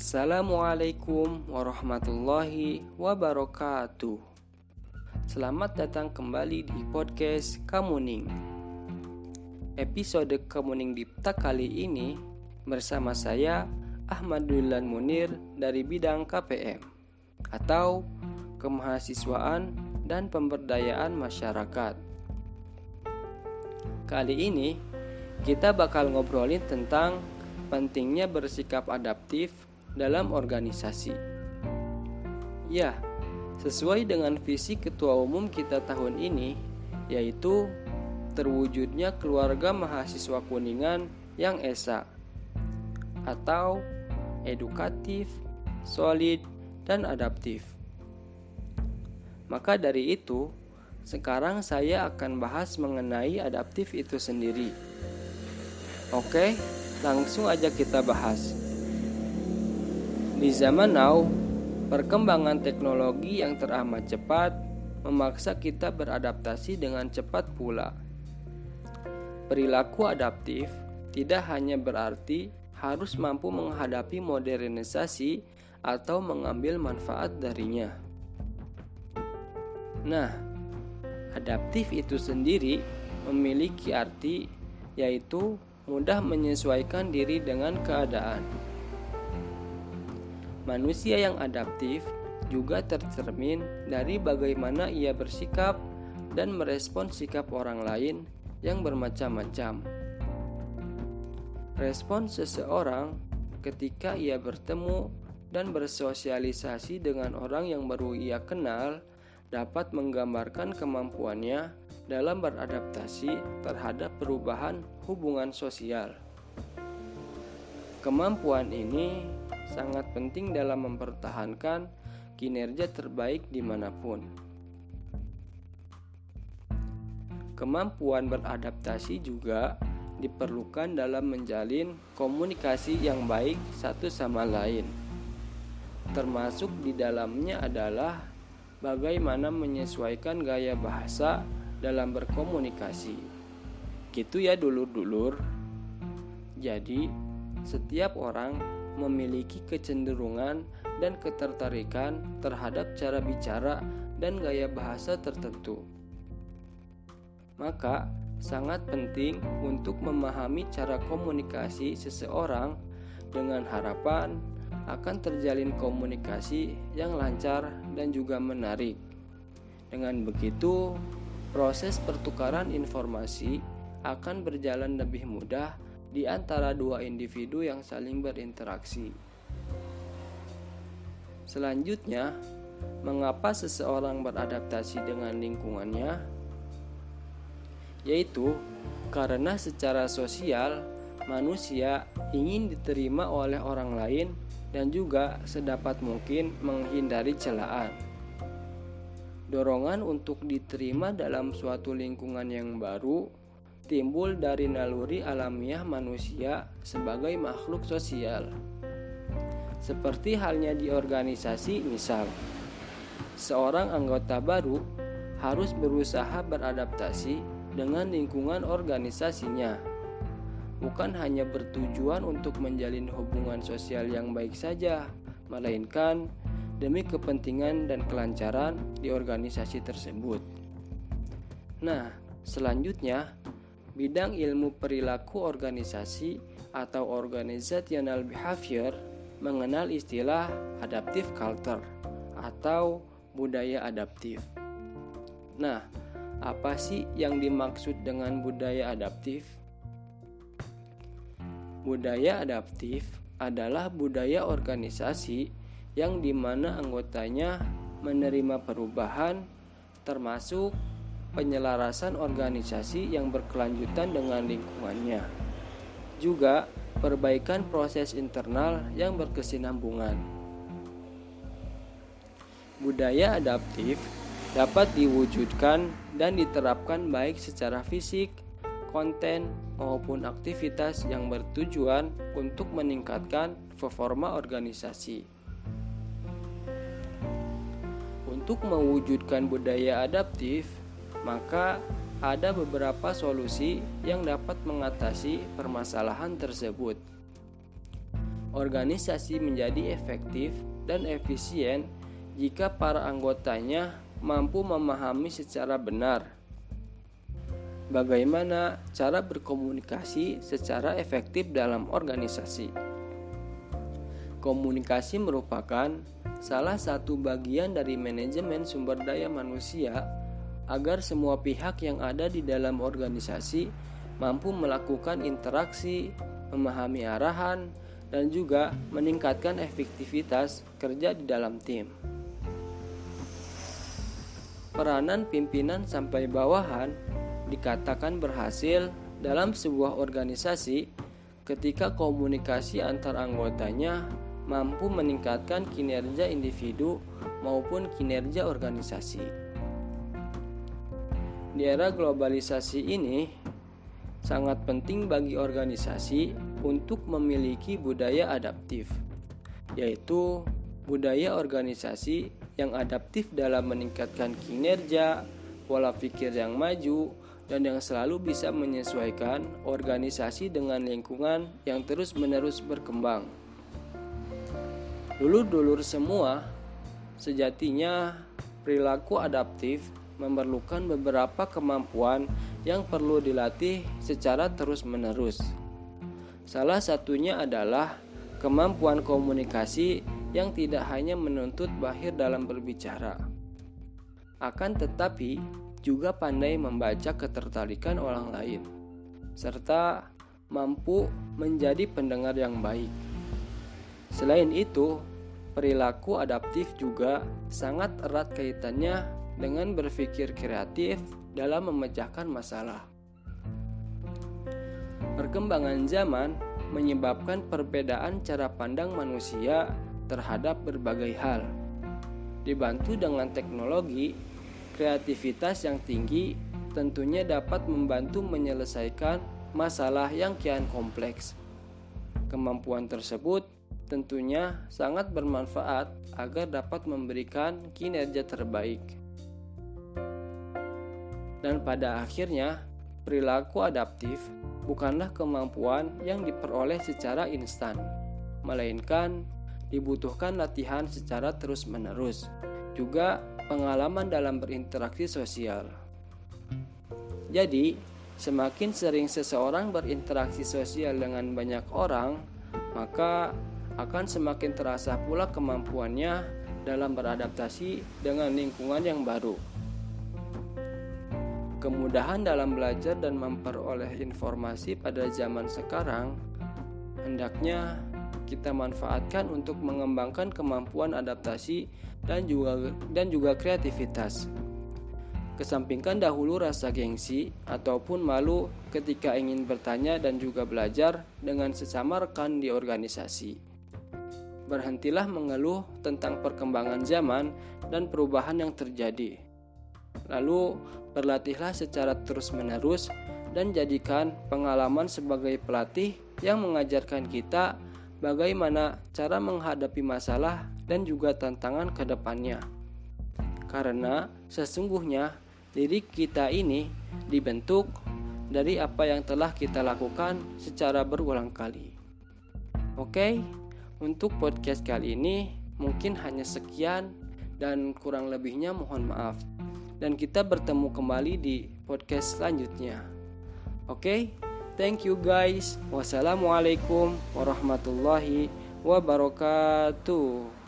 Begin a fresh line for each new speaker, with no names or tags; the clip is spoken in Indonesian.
Assalamualaikum warahmatullahi wabarakatuh. Selamat datang kembali di podcast Kamuning. Episode Kamuning Dipta kali ini bersama saya Ahmadulan Munir dari bidang KPM atau Kemahasiswaan dan Pemberdayaan Masyarakat. Kali ini kita bakal ngobrolin tentang pentingnya bersikap adaptif dalam organisasi. Ya, sesuai dengan visi ketua umum kita tahun ini, yaitu terwujudnya keluarga mahasiswa Kuningan yang esa atau edukatif, solid, dan adaptif. Maka dari itu, sekarang saya akan bahas mengenai adaptif itu sendiri. Oke, Langsung aja kita bahas. Di zaman now, perkembangan teknologi yang teramat cepat memaksa kita beradaptasi dengan cepat pula. Perilaku adaptif tidak hanya berarti harus mampu menghadapi modernisasi atau mengambil manfaat darinya. Nah, adaptif itu sendiri memiliki arti yaitu mudah menyesuaikan diri dengan keadaan. Manusia yang adaptif juga tercermin dari bagaimana ia bersikap dan merespon sikap orang lain yang bermacam-macam. Respon seseorang ketika ia bertemu dan bersosialisasi dengan orang yang baru ia kenal dapat menggambarkan kemampuannya dalam beradaptasi terhadap perubahan hubungan sosial. Kemampuan ini sangat penting dalam mempertahankan kinerja terbaik di mana pun. Kemampuan beradaptasi juga diperlukan dalam menjalin komunikasi yang baik satu sama lain. Termasuk di dalamnya adalah bagaimana menyesuaikan gaya bahasa dalam berkomunikasi. Gitu ya dulur-dulur. Jadi, setiap orang memiliki kecenderungan dan ketertarikan terhadap cara bicara dan gaya bahasa tertentu. Maka, sangat penting untuk memahami cara komunikasi seseorang dengan harapan akan terjalin komunikasi yang lancar dan juga menarik. Dengan begitu, proses pertukaran informasi akan berjalan lebih mudah di antara dua individu yang saling berinteraksi. Selanjutnya, mengapa seseorang beradaptasi dengan lingkungannya? Yaitu karena secara sosial manusia ingin diterima oleh orang lain dan juga sedapat mungkin menghindari celaan. Dorongan untuk diterima dalam suatu lingkungan yang baru timbul dari naluri alamiah manusia sebagai makhluk sosial. Seperti halnya di organisasi, misal, seorang anggota baru harus berusaha beradaptasi dengan lingkungan organisasinya bukan hanya bertujuan untuk menjalin hubungan sosial yang baik saja, melainkan demi kepentingan dan kelancaran di organisasi tersebut. Nah, selanjutnya, bidang ilmu perilaku organisasi atau organizational behavior mengenal istilah adaptive culture atau budaya adaptif. Nah, apa sih yang dimaksud dengan budaya adaptif? Budaya adaptif adalah budaya organisasi yang di mana anggotanya menerima perubahan termasuk penyelarasan organisasi yang berkelanjutan dengan lingkungannya. Juga perbaikan proses internal yang berkesinambungan. Budaya adaptif dapat diwujudkan dan diterapkan baik secara fisik, konten, maupun aktivitas yang bertujuan untuk meningkatkan performa organisasi. Untuk mewujudkan budaya adaptif, maka ada beberapa solusi yang dapat mengatasi permasalahan tersebut. organisasi menjadi efektif dan efisien jika para anggotanya mampu memahami secara benar bagaimana cara berkomunikasi secara efektif dalam organisasi. Komunikasi merupakan salah satu bagian dari manajemen sumber daya manusia agar semua pihak yang ada di dalam organisasi mampu melakukan interaksi, memahami arahan, dan juga meningkatkan efektivitas kerja di dalam tim. Peranan pimpinan sampai bawahan dikatakan berhasil dalam sebuah organisasi ketika komunikasi antar anggotanya mampu meningkatkan kinerja individu maupun kinerja organisasi. Di era globalisasi ini, sangat penting bagi organisasi untuk memiliki budaya adaptif, yaitu budaya organisasi yang adaptif dalam meningkatkan kinerja, pola pikir yang maju, dan yang selalu bisa menyesuaikan organisasi dengan lingkungan yang terus-menerus berkembang. Dulur-dulur semua, sejatinya perilaku adaptif memerlukan beberapa kemampuan yang perlu dilatih secara terus-menerus. Salah satunya adalah kemampuan komunikasi yang tidak hanya menuntut bahir dalam berbicara. Akan tetapi, juga pandai membaca ketertarikan orang lain, serta mampu menjadi pendengar yang baik. Selain itu, perilaku adaptif juga sangat erat kaitannya dengan berpikir kreatif dalam memecahkan masalah. Perkembangan zaman menyebabkan perbedaan cara pandang manusia terhadap berbagai hal. Dibantu dengan teknologi, kreativitas yang tinggi tentunya dapat membantu menyelesaikan masalah yang kian kompleks. Kemampuan tersebut tentunya sangat bermanfaat agar dapat memberikan kinerja terbaik. Dan pada akhirnya, perilaku adaptif bukanlah kemampuan yang diperoleh secara instan, melainkan dibutuhkan latihan secara terus-menerus juga pengalaman dalam berinteraksi sosial. Jadi, semakin sering seseorang berinteraksi sosial dengan banyak orang, maka akan semakin terasa pula kemampuannya dalam beradaptasi dengan lingkungan yang baru. Kemudahan dalam belajar dan memperoleh informasi pada zaman sekarang hendaknya kita manfaatkan untuk mengembangkan kemampuan adaptasi dan juga dan juga kreativitas. Kesampingkan dahulu rasa gengsi ataupun malu ketika ingin bertanya dan juga belajar dengan sesama rekan di organisasi. Berhentilah mengeluh tentang perkembangan zaman dan perubahan yang terjadi. Lalu, berlatihlah secara terus-menerus dan jadikan pengalaman sebagai pelatih yang mengajarkan kita bagaimana cara menghadapi masalah dan juga tantangan ke depannya. Karena sesungguhnya diri kita ini dibentuk dari apa yang telah kita lakukan secara berulang kali. Oke, untuk podcast kali ini mungkin hanya sekian dan kurang lebihnya mohon maaf. Dan kita bertemu kembali di podcast selanjutnya. Oke, Thank you guys. Wassalamualaikum warahmatullahi wabarakatuh.